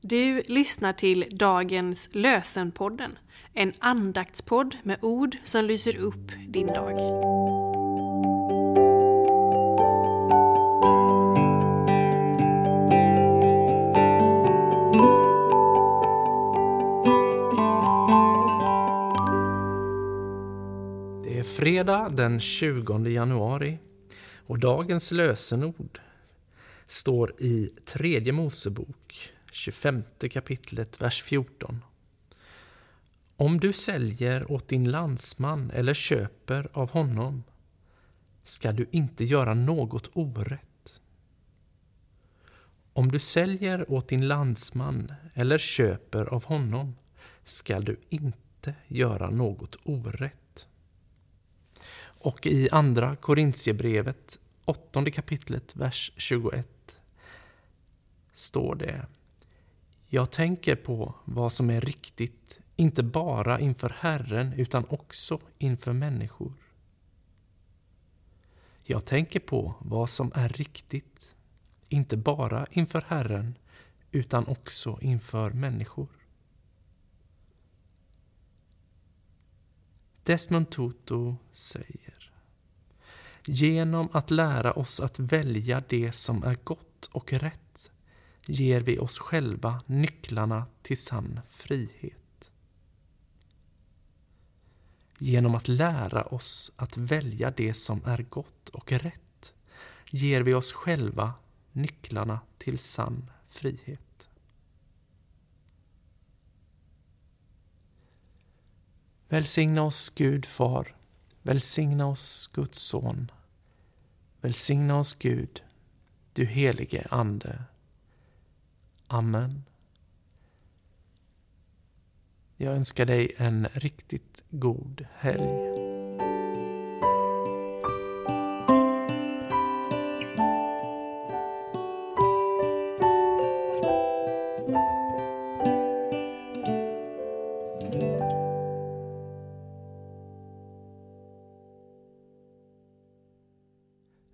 Du lyssnar till dagens Lösenpodden, en andaktspodd med ord som lyser upp din dag. Det är fredag den 20 januari och dagens lösenord står i tredje Mosebok 25 kapitlet, vers 14. Om du säljer åt din landsman eller köper av honom ska du inte göra något orätt. Om du säljer åt din landsman eller köper av honom ska du inte göra något orätt. Och i andra Korintierbrevet, åttonde kapitlet, vers 21 står det jag tänker på vad som är riktigt, inte bara inför Herren utan också inför människor. Jag tänker på vad som är riktigt, inte bara inför Herren utan också inför människor. Desmond Tutu säger Genom att lära oss att välja det som är gott och rätt ger vi oss själva nycklarna till sann frihet. Genom att lära oss att välja det som är gott och rätt ger vi oss själva nycklarna till sann frihet. Välsigna oss Gud Far, välsigna oss Guds Son, välsigna oss Gud, du helige Ande. Amen. Jag önskar dig en riktigt god helg.